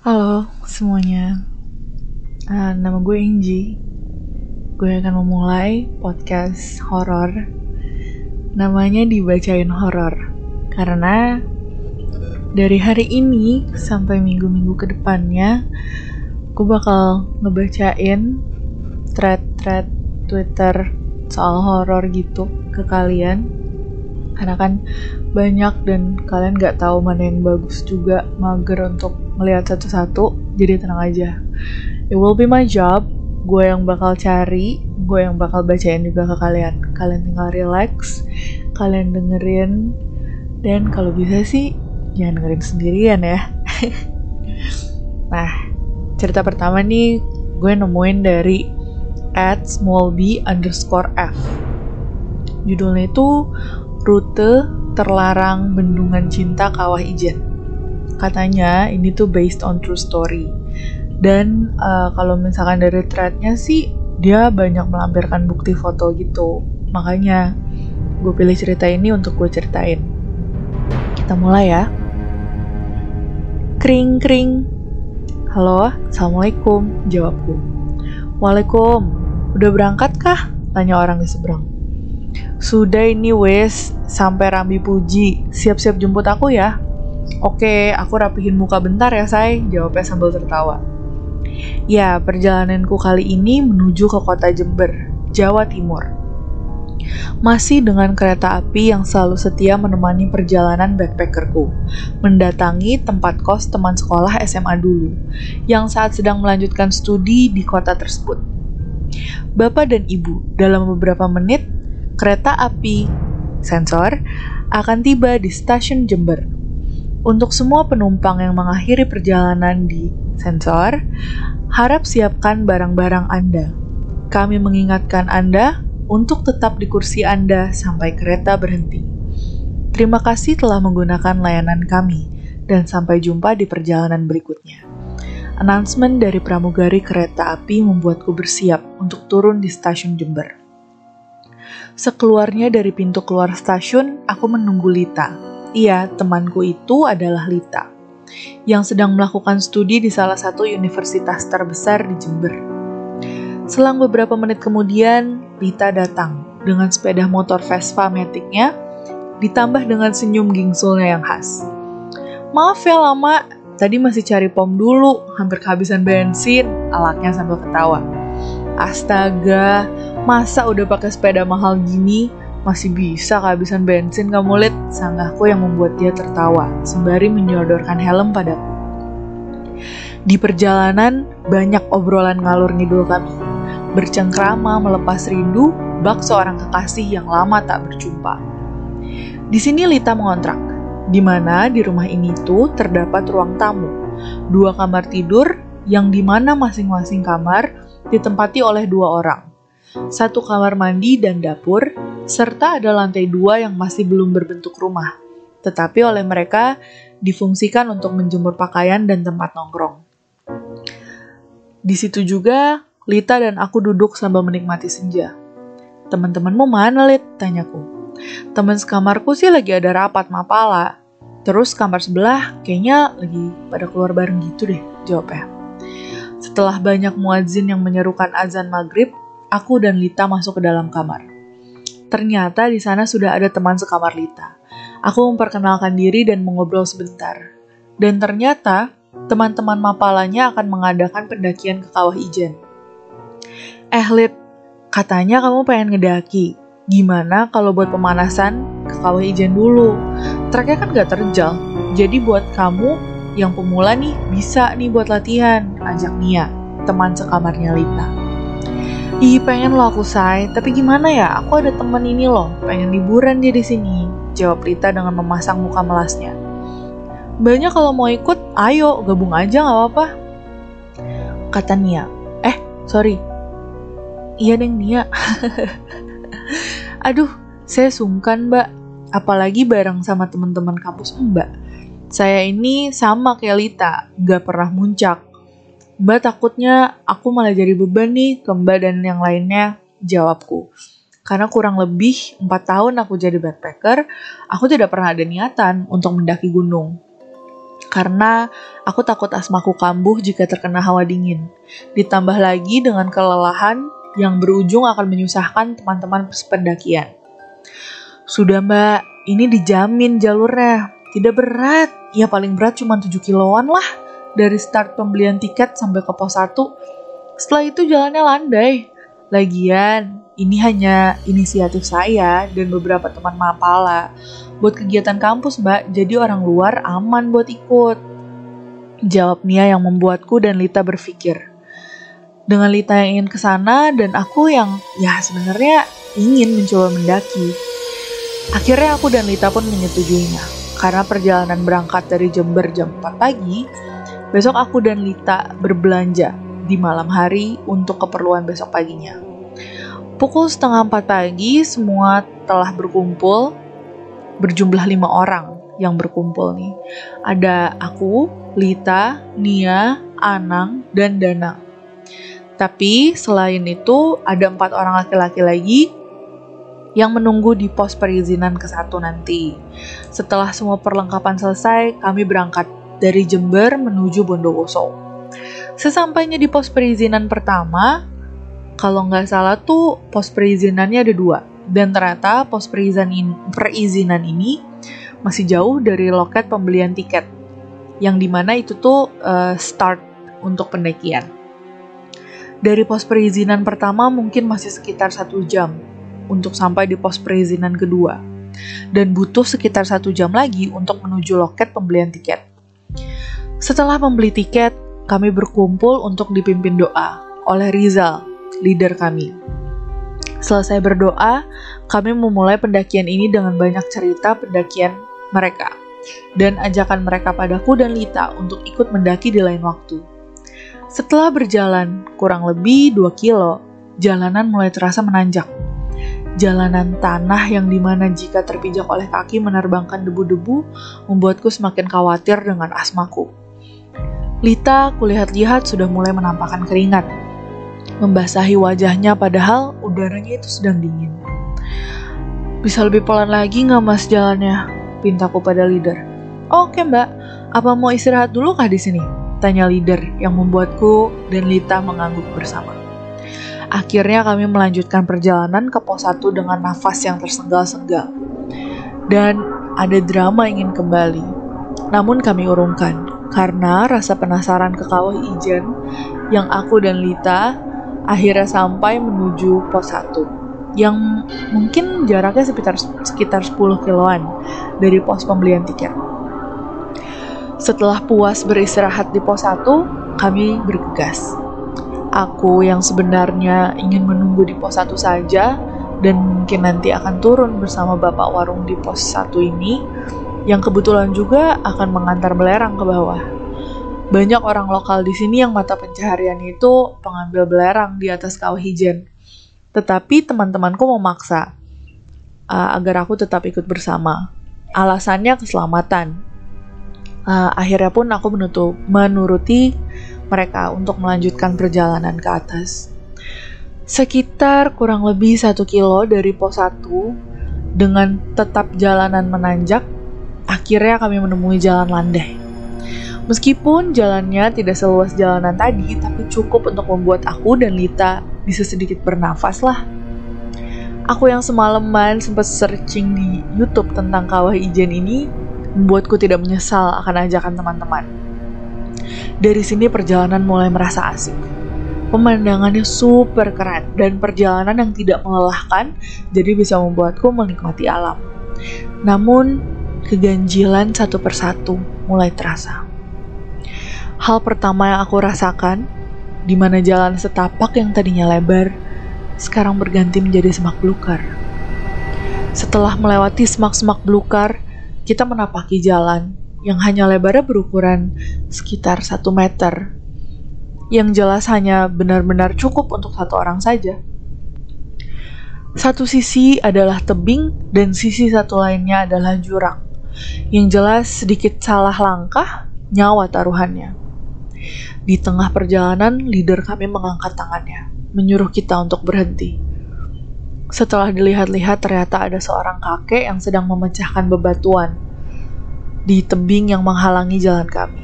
Halo semuanya, uh, nama gue Inji. Gue akan memulai podcast horor. Namanya dibacain horor karena dari hari ini sampai minggu-minggu ke depannya, gue bakal ngebacain thread-thread Twitter soal horor gitu ke kalian. Karena kan banyak dan kalian gak tahu mana yang bagus juga mager untuk melihat satu-satu jadi tenang aja. It will be my job gue yang bakal cari gue yang bakal bacain juga ke kalian. Kalian tinggal relax kalian dengerin dan kalau bisa sih jangan dengerin sendirian ya. Nah cerita pertama nih gue nemuin dari at small underscore f. Judulnya itu rute terlarang Bendungan Cinta Kawah Ijen. Katanya ini tuh based on true story. Dan uh, kalau misalkan dari threadnya sih dia banyak melampirkan bukti foto gitu. Makanya gue pilih cerita ini untuk gue ceritain. Kita mulai ya. Kring kring. Halo, assalamualaikum. Jawabku. Waalaikum. Udah berangkat kah? Tanya orang di seberang. Sudah ini wes, sampai Rambi Puji. Siap-siap jemput aku ya. Oke, aku rapihin muka bentar ya, say. Jawabnya sambil tertawa. Ya, perjalananku kali ini menuju ke kota Jember, Jawa Timur. Masih dengan kereta api yang selalu setia menemani perjalanan backpackerku, mendatangi tempat kos teman sekolah SMA dulu, yang saat sedang melanjutkan studi di kota tersebut. Bapak dan ibu, dalam beberapa menit kereta api sensor akan tiba di stasiun Jember. Untuk semua penumpang yang mengakhiri perjalanan di sensor, harap siapkan barang-barang Anda. Kami mengingatkan Anda untuk tetap di kursi Anda sampai kereta berhenti. Terima kasih telah menggunakan layanan kami, dan sampai jumpa di perjalanan berikutnya. Announcement dari pramugari kereta api membuatku bersiap untuk turun di stasiun Jember. Sekeluarnya dari pintu keluar stasiun, aku menunggu Lita. Iya, temanku itu adalah Lita, yang sedang melakukan studi di salah satu universitas terbesar di Jember. Selang beberapa menit kemudian, Lita datang dengan sepeda motor Vespa Matic-nya, ditambah dengan senyum gingsulnya yang khas. Maaf ya lama, tadi masih cari pom dulu, hampir kehabisan bensin, alaknya sambil ketawa. Astaga, masa udah pakai sepeda mahal gini masih bisa kehabisan bensin kamu lihat sanggahku yang membuat dia tertawa sembari menyodorkan helm padaku. Di perjalanan, banyak obrolan ngalur ngidul kami. Bercengkrama melepas rindu bak seorang kekasih yang lama tak berjumpa. Di sini Lita mengontrak, di mana di rumah ini tuh terdapat ruang tamu, dua kamar tidur yang di mana masing-masing kamar ditempati oleh dua orang. Satu kamar mandi dan dapur, serta ada lantai dua yang masih belum berbentuk rumah, tetapi oleh mereka difungsikan untuk menjemur pakaian dan tempat nongkrong. Di situ juga, Lita dan aku duduk sambil menikmati senja. Teman-temanmu mana, Lit? Tanyaku. Teman sekamarku sih lagi ada rapat mapala. Terus kamar sebelah kayaknya lagi pada keluar bareng gitu deh, jawabnya. Setelah banyak muadzin yang menyerukan azan maghrib, aku dan Lita masuk ke dalam kamar. Ternyata di sana sudah ada teman sekamar Lita. Aku memperkenalkan diri dan mengobrol sebentar. Dan ternyata teman-teman mapalanya akan mengadakan pendakian ke kawah Ijen. Eh Lit, katanya kamu pengen ngedaki. Gimana kalau buat pemanasan ke kawah Ijen dulu? Treknya kan gak terjal, jadi buat kamu yang pemula nih bisa nih buat latihan, ajak Nia, teman sekamarnya Lita. Ih pengen lo aku say, tapi gimana ya? Aku ada temen ini loh, pengen liburan dia di sini. Jawab Lita dengan memasang muka melasnya. Banyak kalau mau ikut, ayo gabung aja nggak apa-apa. Kata Nia. Eh, sorry. Iya deng Nia. Aduh, saya sungkan mbak. Apalagi bareng sama teman-teman kampus mbak saya ini sama kayak Lita, gak pernah muncak. Mbak takutnya aku malah jadi beban nih ke Mbak dan yang lainnya, jawabku. Karena kurang lebih 4 tahun aku jadi backpacker, aku tidak pernah ada niatan untuk mendaki gunung. karena aku takut asmaku kambuh jika terkena hawa dingin. Ditambah lagi dengan kelelahan yang berujung akan menyusahkan teman-teman pendakian. Sudah mbak, ini dijamin jalurnya. Tidak berat, ya paling berat cuma 7 kiloan lah. Dari start pembelian tiket sampai ke pos 1. Setelah itu jalannya landai. Lagian, ini hanya inisiatif saya dan beberapa teman Mapala buat kegiatan kampus, Mbak. Jadi orang luar aman buat ikut. Jawab Nia yang membuatku dan Lita berpikir. Dengan Lita yang ingin ke sana dan aku yang ya sebenarnya ingin mencoba mendaki. Akhirnya aku dan Lita pun menyetujuinya. Karena perjalanan berangkat dari Jember jam 4 pagi, besok aku dan Lita berbelanja di malam hari untuk keperluan besok paginya. Pukul setengah empat pagi, semua telah berkumpul berjumlah lima orang yang berkumpul nih. Ada aku, Lita, Nia, Anang, dan Danang. Tapi selain itu ada empat orang laki-laki lagi yang menunggu di pos perizinan ke satu nanti. Setelah semua perlengkapan selesai, kami berangkat dari Jember menuju Bondowoso. Sesampainya di pos perizinan pertama, kalau nggak salah tuh pos perizinannya ada dua dan ternyata pos perizinan, ini masih jauh dari loket pembelian tiket yang di mana itu tuh uh, start untuk pendakian. Dari pos perizinan pertama mungkin masih sekitar satu jam untuk sampai di pos perizinan kedua dan butuh sekitar satu jam lagi untuk menuju loket pembelian tiket. Setelah membeli tiket, kami berkumpul untuk dipimpin doa oleh Rizal, leader kami. Selesai berdoa, kami memulai pendakian ini dengan banyak cerita pendakian mereka dan ajakan mereka padaku dan Lita untuk ikut mendaki di lain waktu. Setelah berjalan kurang lebih 2 kilo, jalanan mulai terasa menanjak. Jalanan tanah yang di mana jika terpijak oleh kaki menerbangkan debu-debu membuatku semakin khawatir dengan asmaku. Lita kulihat-lihat sudah mulai menampakkan keringat membasahi wajahnya padahal udaranya itu sedang dingin. Bisa lebih pelan lagi nggak mas jalannya? Pintaku pada leader. Oke mbak, apa mau istirahat dulu kah di sini? Tanya leader yang membuatku dan Lita mengangguk bersama. Akhirnya kami melanjutkan perjalanan ke pos 1 dengan nafas yang tersengal-sengal. Dan ada drama ingin kembali. Namun kami urungkan karena rasa penasaran ke kawah ijen yang aku dan Lita akhirnya sampai menuju pos 1 yang mungkin jaraknya sekitar sekitar 10 kiloan dari pos pembelian tiket. Setelah puas beristirahat di pos 1, kami bergegas. Aku yang sebenarnya ingin menunggu di pos 1 saja dan mungkin nanti akan turun bersama bapak warung di pos 1 ini yang kebetulan juga akan mengantar belerang ke bawah banyak orang lokal di sini yang mata pencaharian itu pengambil belerang di atas kawah hijen. Tetapi teman-temanku memaksa uh, agar aku tetap ikut bersama. Alasannya keselamatan. Uh, akhirnya pun aku menutup, menuruti mereka untuk melanjutkan perjalanan ke atas. Sekitar kurang lebih satu kilo dari pos 1 dengan tetap jalanan menanjak, akhirnya kami menemui jalan landai. Meskipun jalannya tidak seluas jalanan tadi, tapi cukup untuk membuat aku dan Lita bisa sedikit bernafas lah. Aku yang semalaman sempat searching di YouTube tentang kawah ijen ini membuatku tidak menyesal akan ajakan teman-teman. Dari sini perjalanan mulai merasa asik. Pemandangannya super keren dan perjalanan yang tidak melelahkan jadi bisa membuatku menikmati alam. Namun, keganjilan satu persatu mulai terasa. Hal pertama yang aku rasakan, di mana jalan setapak yang tadinya lebar, sekarang berganti menjadi semak belukar. Setelah melewati semak-semak belukar, kita menapaki jalan yang hanya lebarnya berukuran sekitar satu meter, yang jelas hanya benar-benar cukup untuk satu orang saja. Satu sisi adalah tebing dan sisi satu lainnya adalah jurang. Yang jelas sedikit salah langkah, nyawa taruhannya. Di tengah perjalanan, leader kami mengangkat tangannya, menyuruh kita untuk berhenti. Setelah dilihat-lihat, ternyata ada seorang kakek yang sedang memecahkan bebatuan. Di tebing yang menghalangi jalan kami.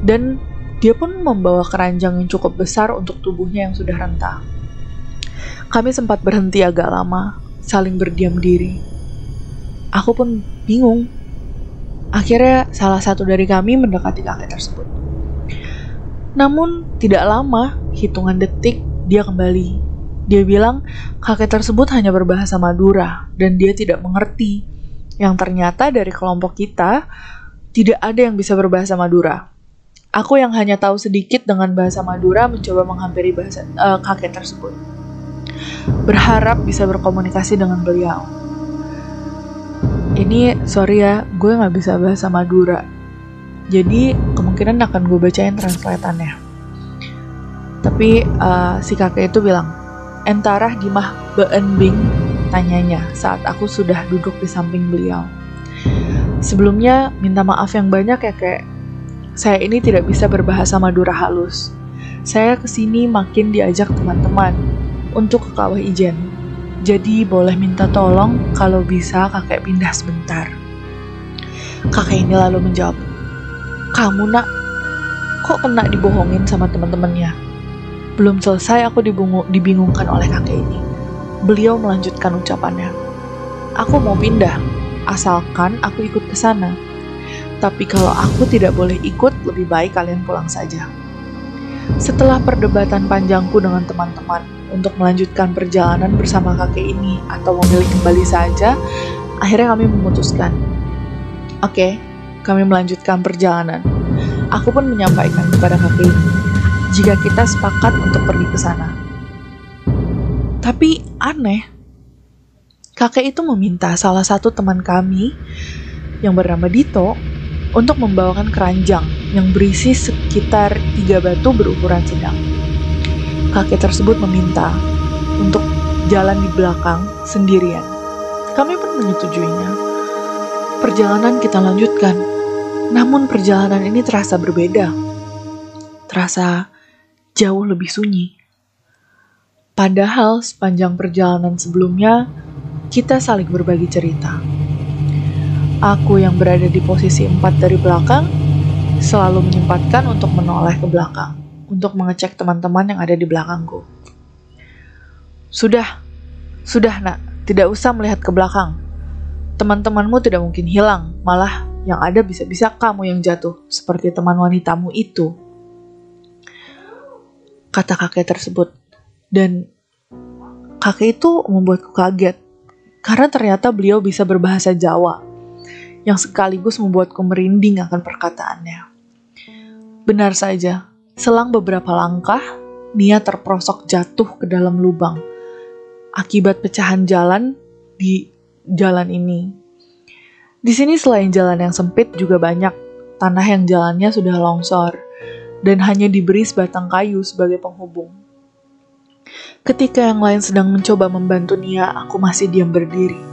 Dan dia pun membawa keranjang yang cukup besar untuk tubuhnya yang sudah rentah. Kami sempat berhenti agak lama, saling berdiam diri. Aku pun bingung. Akhirnya salah satu dari kami mendekati kakek tersebut. Namun tidak lama, hitungan detik, dia kembali. Dia bilang kakek tersebut hanya berbahasa Madura dan dia tidak mengerti. Yang ternyata dari kelompok kita, tidak ada yang bisa berbahasa Madura. Aku yang hanya tahu sedikit dengan bahasa Madura mencoba menghampiri bahasa uh, kakek tersebut. Berharap bisa berkomunikasi dengan beliau. Ini sorry ya, gue nggak bisa bahasa Madura. Jadi kemungkinan akan gue bacain translatannya. Tapi uh, si kakek itu bilang, entarah di mah beenbing tanyanya saat aku sudah duduk di samping beliau. Sebelumnya minta maaf yang banyak ya kayak saya ini tidak bisa berbahasa Madura halus. Saya ke sini makin diajak teman-teman untuk ke kawah ijen. Jadi boleh minta tolong kalau bisa kakek pindah sebentar. Kakek ini lalu menjawab, Kamu nak, kok kena dibohongin sama teman-temannya? Belum selesai aku dibingungkan oleh kakek ini. Beliau melanjutkan ucapannya. Aku mau pindah, asalkan aku ikut ke sana tapi kalau aku tidak boleh ikut, lebih baik kalian pulang saja. Setelah perdebatan panjangku dengan teman-teman untuk melanjutkan perjalanan bersama kakek ini atau memilih kembali saja, akhirnya kami memutuskan. Oke, okay, kami melanjutkan perjalanan. Aku pun menyampaikan kepada kakek ini, jika kita sepakat untuk pergi ke sana. Tapi aneh, kakek itu meminta salah satu teman kami yang bernama Dito untuk membawakan keranjang yang berisi sekitar tiga batu berukuran sedang. Kakek tersebut meminta untuk jalan di belakang sendirian. Kami pun menyetujuinya. Perjalanan kita lanjutkan, namun perjalanan ini terasa berbeda. Terasa jauh lebih sunyi. Padahal sepanjang perjalanan sebelumnya, kita saling berbagi cerita Aku yang berada di posisi empat dari belakang selalu menyempatkan untuk menoleh ke belakang untuk mengecek teman-teman yang ada di belakangku. Sudah, sudah nak, tidak usah melihat ke belakang. Teman-temanmu tidak mungkin hilang, malah yang ada bisa-bisa kamu yang jatuh, seperti teman wanitamu itu. Kata kakek tersebut. Dan kakek itu membuatku kaget, karena ternyata beliau bisa berbahasa Jawa yang sekaligus membuatku merinding akan perkataannya. Benar saja, selang beberapa langkah, Nia terprosok jatuh ke dalam lubang akibat pecahan jalan di jalan ini. Di sini selain jalan yang sempit juga banyak tanah yang jalannya sudah longsor dan hanya diberi sebatang kayu sebagai penghubung. Ketika yang lain sedang mencoba membantu Nia, aku masih diam berdiri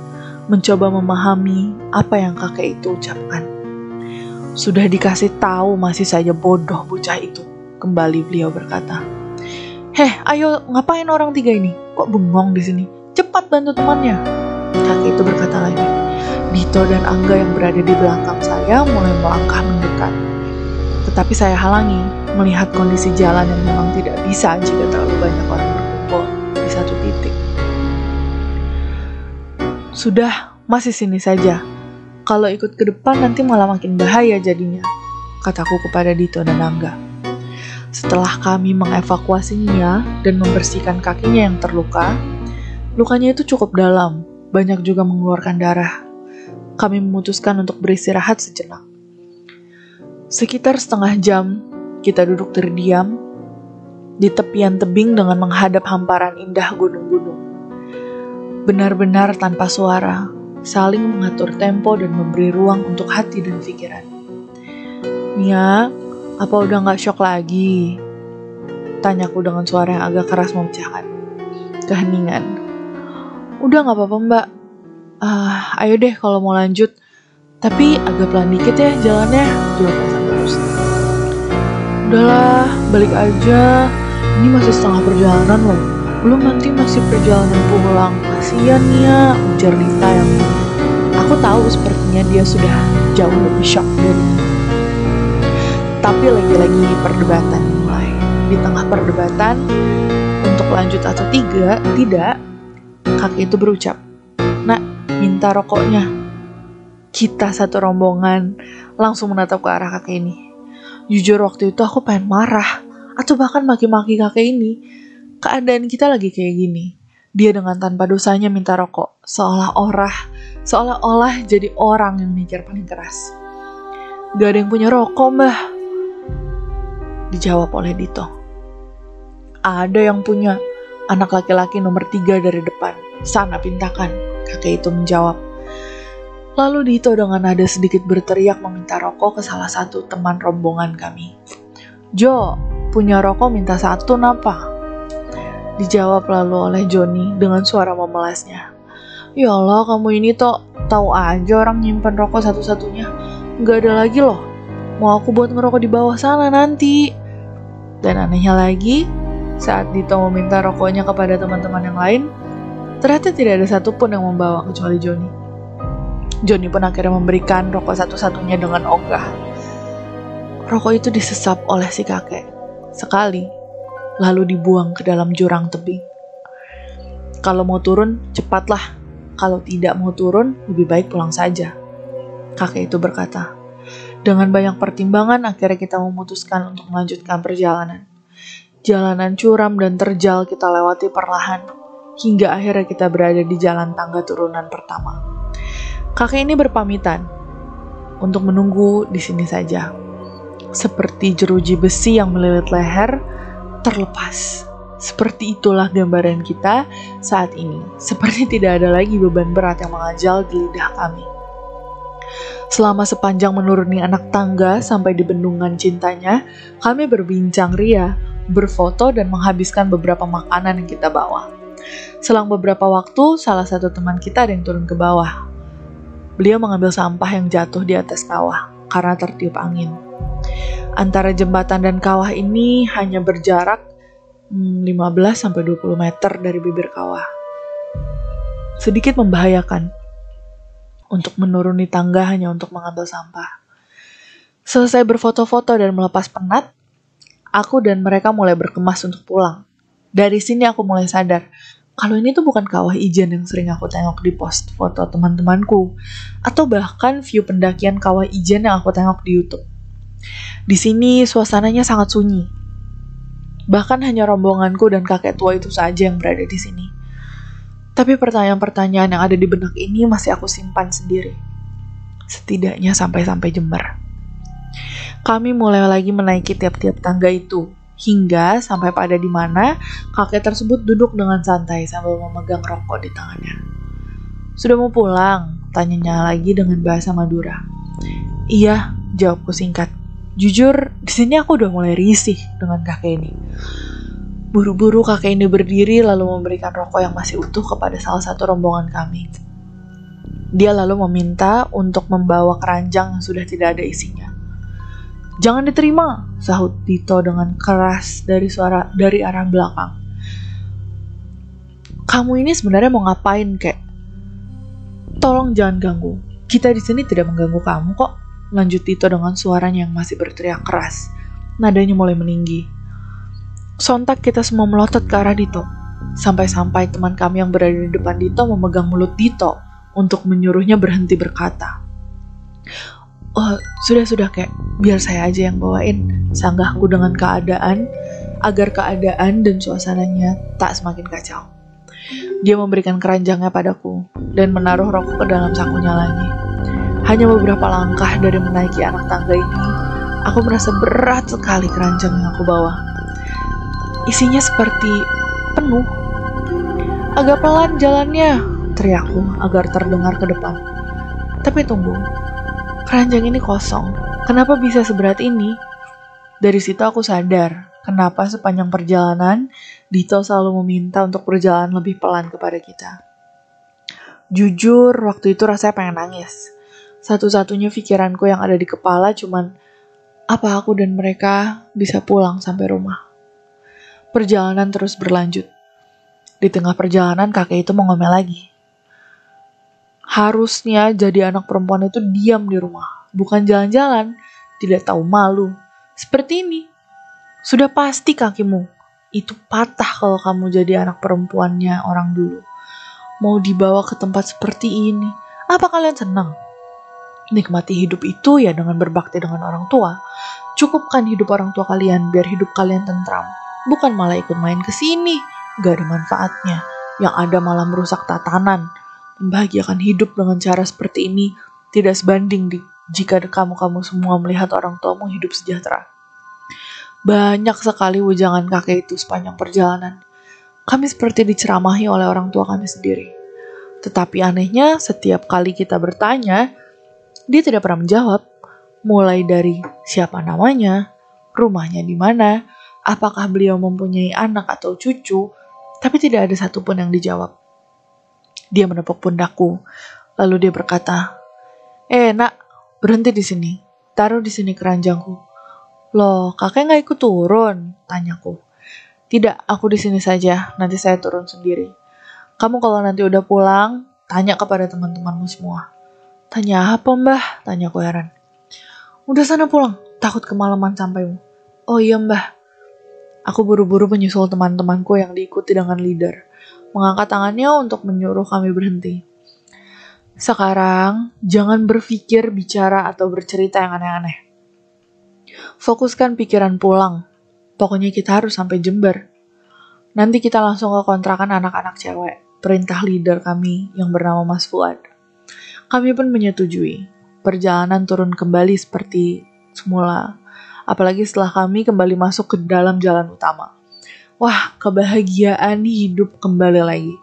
mencoba memahami apa yang kakek itu ucapkan. Sudah dikasih tahu masih saja bodoh bocah itu, kembali beliau berkata. Heh, ayo ngapain orang tiga ini? Kok bengong di sini? Cepat bantu temannya. Kakek itu berkata lagi. Dito dan Angga yang berada di belakang saya mulai melangkah mendekat. Tetapi saya halangi melihat kondisi jalan yang memang tidak bisa jika terlalu banyak orang Sudah, masih sini saja. Kalau ikut ke depan nanti malah makin bahaya jadinya, kataku kepada Dito dan Angga. Setelah kami mengevakuasinya dan membersihkan kakinya yang terluka, lukanya itu cukup dalam, banyak juga mengeluarkan darah. Kami memutuskan untuk beristirahat sejenak. Sekitar setengah jam, kita duduk terdiam di tepian tebing dengan menghadap hamparan indah gunung-gunung benar-benar tanpa suara, saling mengatur tempo dan memberi ruang untuk hati dan pikiran. Nia, apa udah gak shock lagi? Tanyaku dengan suara yang agak keras memecahkan keheningan. Udah gak apa-apa mbak. Uh, ayo deh kalau mau lanjut. Tapi agak pelan dikit ya jalannya, jawab Hasan terus. Udahlah, balik aja. Ini masih setengah perjalanan loh. Belum nanti masih perjalanan pulang. Kasian ya, ujar Lita yang aku tahu sepertinya dia sudah jauh lebih shock dari. Tapi lagi-lagi perdebatan mulai. Di tengah perdebatan, untuk lanjut atau tiga, tidak, kakek itu berucap, Nak, minta rokoknya. Kita satu rombongan langsung menatap ke arah kakek ini. Jujur waktu itu aku pengen marah, atau bahkan maki-maki kakek ini. Keadaan kita lagi kayak gini. Dia dengan tanpa dosanya minta rokok, seolah-olah seolah-olah jadi orang yang mikir paling keras. Gak ada yang punya rokok, mbah. Dijawab oleh Dito. Ada yang punya, anak laki-laki nomor tiga dari depan. Sana pintakan, kakek itu menjawab. Lalu Dito dengan nada sedikit berteriak meminta rokok ke salah satu teman rombongan kami. Jo, punya rokok minta satu napa? Dijawab lalu oleh Joni dengan suara memelasnya. Ya Allah, kamu ini toh tahu aja orang nyimpan rokok satu-satunya. Gak ada lagi loh. Mau aku buat ngerokok di bawah sana nanti. Dan anehnya lagi, saat Dito meminta rokoknya kepada teman-teman yang lain, ternyata tidak ada satupun yang membawa kecuali Joni. Joni pun akhirnya memberikan rokok satu-satunya dengan ogah. Rokok itu disesap oleh si kakek. Sekali, lalu dibuang ke dalam jurang tebing. Kalau mau turun, cepatlah. Kalau tidak mau turun, lebih baik pulang saja. Kakek itu berkata. Dengan banyak pertimbangan, akhirnya kita memutuskan untuk melanjutkan perjalanan. Jalanan curam dan terjal kita lewati perlahan, hingga akhirnya kita berada di jalan tangga turunan pertama. Kakek ini berpamitan untuk menunggu di sini saja. Seperti jeruji besi yang melilit leher, terlepas. Seperti itulah gambaran kita saat ini. Seperti tidak ada lagi beban berat yang mengajal di lidah kami. Selama sepanjang menuruni anak tangga sampai di bendungan cintanya, kami berbincang ria, berfoto, dan menghabiskan beberapa makanan yang kita bawa. Selang beberapa waktu, salah satu teman kita ada yang turun ke bawah. Beliau mengambil sampah yang jatuh di atas kawah karena tertiup angin. Antara jembatan dan kawah ini hanya berjarak 15-20 hmm, meter dari bibir kawah. Sedikit membahayakan untuk menuruni tangga hanya untuk mengambil sampah. Selesai berfoto-foto dan melepas penat, aku dan mereka mulai berkemas untuk pulang. Dari sini aku mulai sadar, kalau ini tuh bukan kawah ijen yang sering aku tengok di post foto teman-temanku, atau bahkan view pendakian kawah ijen yang aku tengok di YouTube. Di sini suasananya sangat sunyi. Bahkan hanya rombonganku dan kakek tua itu saja yang berada di sini. Tapi pertanyaan-pertanyaan yang ada di benak ini masih aku simpan sendiri. Setidaknya sampai-sampai Jember. Kami mulai lagi menaiki tiap-tiap tangga itu, hingga sampai pada di mana kakek tersebut duduk dengan santai sambil memegang rokok di tangannya. Sudah mau pulang? Tanyanya lagi dengan bahasa Madura. Iya, jawabku singkat. Jujur, di sini aku udah mulai risih dengan kakek ini. Buru-buru kakek ini berdiri lalu memberikan rokok yang masih utuh kepada salah satu rombongan kami. Dia lalu meminta untuk membawa keranjang yang sudah tidak ada isinya. Jangan diterima, sahut Tito dengan keras dari suara dari arah belakang. Kamu ini sebenarnya mau ngapain, kek? Tolong jangan ganggu. Kita di sini tidak mengganggu kamu kok. Lanjut Tito dengan suaranya yang masih berteriak keras. Nadanya mulai meninggi. Sontak kita semua melotot ke arah Dito. Sampai-sampai teman kami yang berada di depan Dito memegang mulut Dito untuk menyuruhnya berhenti berkata. Oh, sudah-sudah kayak biar saya aja yang bawain sanggahku dengan keadaan agar keadaan dan suasananya tak semakin kacau. Dia memberikan keranjangnya padaku dan menaruh rokok ke dalam sakunya lagi. Hanya beberapa langkah dari menaiki anak tangga ini, aku merasa berat sekali keranjang yang aku bawa. Isinya seperti penuh. Agak pelan jalannya, teriakku agar terdengar ke depan. Tapi tunggu, keranjang ini kosong. Kenapa bisa seberat ini? Dari situ aku sadar kenapa sepanjang perjalanan Dito selalu meminta untuk berjalan lebih pelan kepada kita. Jujur, waktu itu rasanya pengen nangis. Satu-satunya pikiranku yang ada di kepala cuman apa aku dan mereka bisa pulang sampai rumah. Perjalanan terus berlanjut. Di tengah perjalanan kakek itu mengomel lagi. Harusnya jadi anak perempuan itu diam di rumah, bukan jalan-jalan, tidak tahu malu. Seperti ini. Sudah pasti kakimu itu patah kalau kamu jadi anak perempuannya orang dulu. Mau dibawa ke tempat seperti ini, apa kalian senang? Nikmati hidup itu ya dengan berbakti dengan orang tua. Cukupkan hidup orang tua kalian biar hidup kalian tentram. Bukan malah ikut main ke sini, gak ada manfaatnya. Yang ada malah merusak tatanan. Membahagiakan hidup dengan cara seperti ini tidak sebanding di, jika kamu-kamu semua melihat orang tuamu hidup sejahtera. Banyak sekali wejangan kakek itu sepanjang perjalanan. Kami seperti diceramahi oleh orang tua kami sendiri. Tetapi anehnya, setiap kali kita bertanya, dia tidak pernah menjawab. Mulai dari siapa namanya, rumahnya di mana, apakah beliau mempunyai anak atau cucu, tapi tidak ada satupun yang dijawab. Dia menepuk pundakku, lalu dia berkata, "Eh, nak, berhenti di sini. Taruh di sini keranjangku." Loh, kakek nggak ikut turun? Tanyaku. Tidak, aku di sini saja. Nanti saya turun sendiri. Kamu kalau nanti udah pulang, tanya kepada teman-temanmu semua. Tanya apa mbah? Tanyaku heran. Udah sana pulang, takut kemalaman sampaimu. Oh iya mbah. Aku buru-buru menyusul teman-temanku yang diikuti dengan leader. Mengangkat tangannya untuk menyuruh kami berhenti. Sekarang, jangan berpikir, bicara, atau bercerita yang aneh-aneh Fokuskan pikiran pulang. Pokoknya kita harus sampai Jember. Nanti kita langsung ke kontrakan anak-anak cewek. Perintah leader kami yang bernama Mas Fuad. Kami pun menyetujui. Perjalanan turun kembali seperti semula. Apalagi setelah kami kembali masuk ke dalam jalan utama. Wah, kebahagiaan hidup kembali lagi.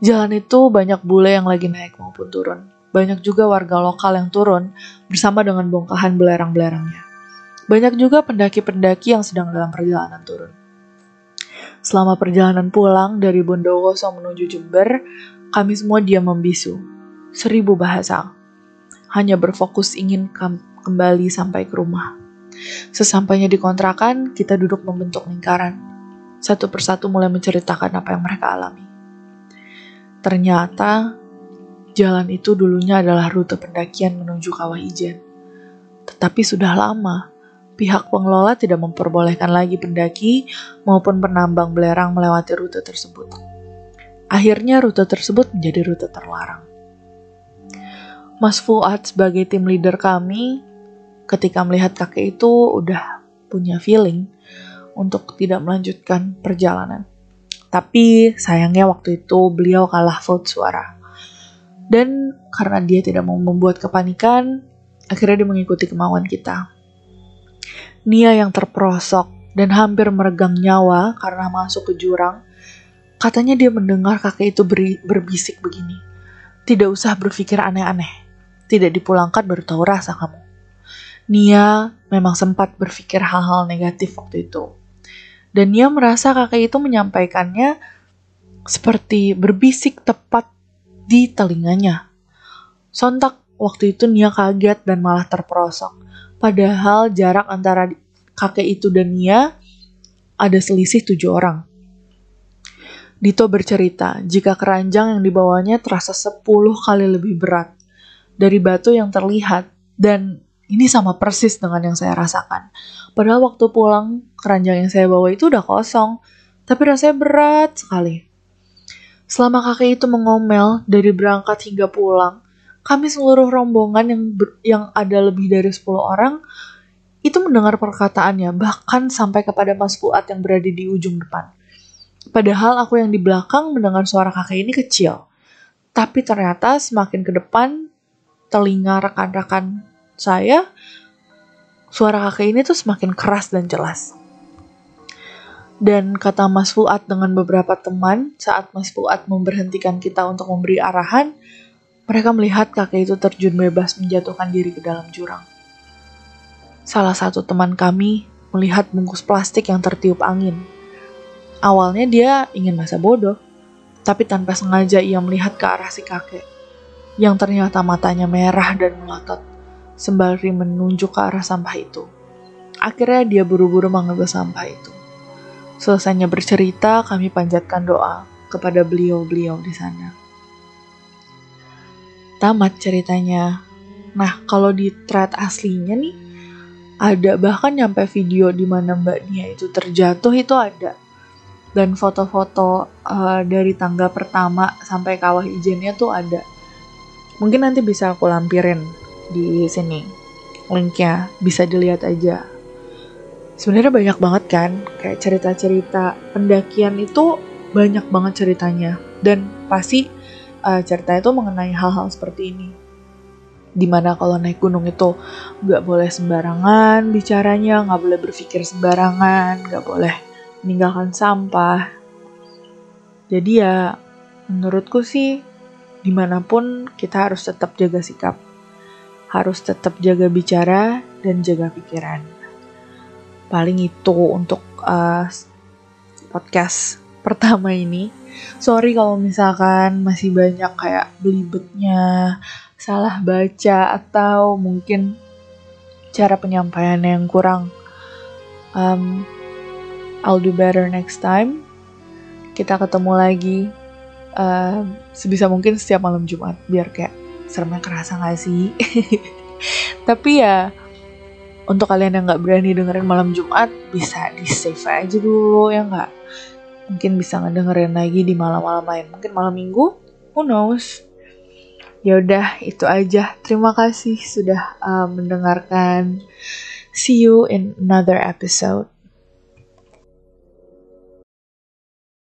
Jalan itu banyak bule yang lagi naik maupun turun. Banyak juga warga lokal yang turun bersama dengan bongkahan belerang-belerangnya. Banyak juga pendaki-pendaki yang sedang dalam perjalanan turun. Selama perjalanan pulang dari Bondowoso menuju Jember, kami semua diam membisu. Seribu bahasa. Hanya berfokus ingin kembali sampai ke rumah. Sesampainya di kontrakan, kita duduk membentuk lingkaran. Satu persatu mulai menceritakan apa yang mereka alami. Ternyata, jalan itu dulunya adalah rute pendakian menuju Kawah Ijen. Tetapi sudah lama, pihak pengelola tidak memperbolehkan lagi pendaki maupun penambang belerang melewati rute tersebut. Akhirnya rute tersebut menjadi rute terlarang. Mas Fuad sebagai tim leader kami ketika melihat kakek itu udah punya feeling untuk tidak melanjutkan perjalanan. Tapi sayangnya waktu itu beliau kalah vote suara. Dan karena dia tidak mau membuat kepanikan, akhirnya dia mengikuti kemauan kita. Nia yang terperosok dan hampir meregang nyawa karena masuk ke jurang, katanya dia mendengar kakek itu berbisik begini. Tidak usah berpikir aneh-aneh. Tidak dipulangkan baru tahu rasa kamu. Nia memang sempat berpikir hal-hal negatif waktu itu. Dan Nia merasa kakek itu menyampaikannya seperti berbisik tepat di telinganya. Sontak waktu itu Nia kaget dan malah terperosok. Padahal jarak antara kakek itu dan Nia ada selisih tujuh orang. Dito bercerita, jika keranjang yang dibawanya terasa sepuluh kali lebih berat dari batu yang terlihat, dan ini sama persis dengan yang saya rasakan. Padahal waktu pulang, keranjang yang saya bawa itu udah kosong, tapi rasanya berat sekali. Selama kakek itu mengomel dari berangkat hingga pulang, kami seluruh rombongan yang ber, yang ada lebih dari 10 orang itu mendengar perkataannya bahkan sampai kepada Mas Fuad yang berada di ujung depan. Padahal aku yang di belakang mendengar suara kakek ini kecil. Tapi ternyata semakin ke depan telinga rekan-rekan saya suara kakek ini tuh semakin keras dan jelas. Dan kata Mas Fuad dengan beberapa teman saat Mas Fuad memberhentikan kita untuk memberi arahan, mereka melihat kakek itu terjun bebas menjatuhkan diri ke dalam jurang. Salah satu teman kami melihat bungkus plastik yang tertiup angin. Awalnya dia ingin masa bodoh, tapi tanpa sengaja ia melihat ke arah si kakek, yang ternyata matanya merah dan melotot, sembari menunjuk ke arah sampah itu. Akhirnya dia buru-buru mengambil sampah itu. Selesainya bercerita, kami panjatkan doa kepada beliau-beliau di sana. tamat ceritanya. Nah, kalau di thread aslinya nih, ada bahkan nyampe video di mana Mbak Nia itu terjatuh itu ada. Dan foto-foto uh, dari tangga pertama sampai kawah ijennya tuh ada. Mungkin nanti bisa aku lampirin di sini. Linknya bisa dilihat aja. Sebenarnya banyak banget kan, kayak cerita-cerita pendakian itu banyak banget ceritanya. Dan pasti uh, cerita itu mengenai hal-hal seperti ini. Di mana kalau naik gunung itu nggak boleh sembarangan bicaranya, nggak boleh berpikir sembarangan, nggak boleh meninggalkan sampah. Jadi ya menurutku sih di mana pun kita harus tetap jaga sikap. Harus tetap jaga bicara dan jaga pikiran. Paling itu untuk uh, podcast pertama ini. Sorry kalau misalkan masih banyak kayak belibetnya, salah baca atau mungkin cara penyampaian yang kurang. Um, I'll do better next time. Kita ketemu lagi uh, sebisa mungkin setiap malam Jumat biar kayak seremnya kerasa gak sih? Tapi ya untuk kalian yang nggak berani dengerin malam Jumat bisa di save aja dulu ya nggak? Mungkin bisa ngedengerin lagi di malam-malam lain. Mungkin malam minggu who knows? Ya udah itu aja. Terima kasih sudah uh, mendengarkan. See you in another episode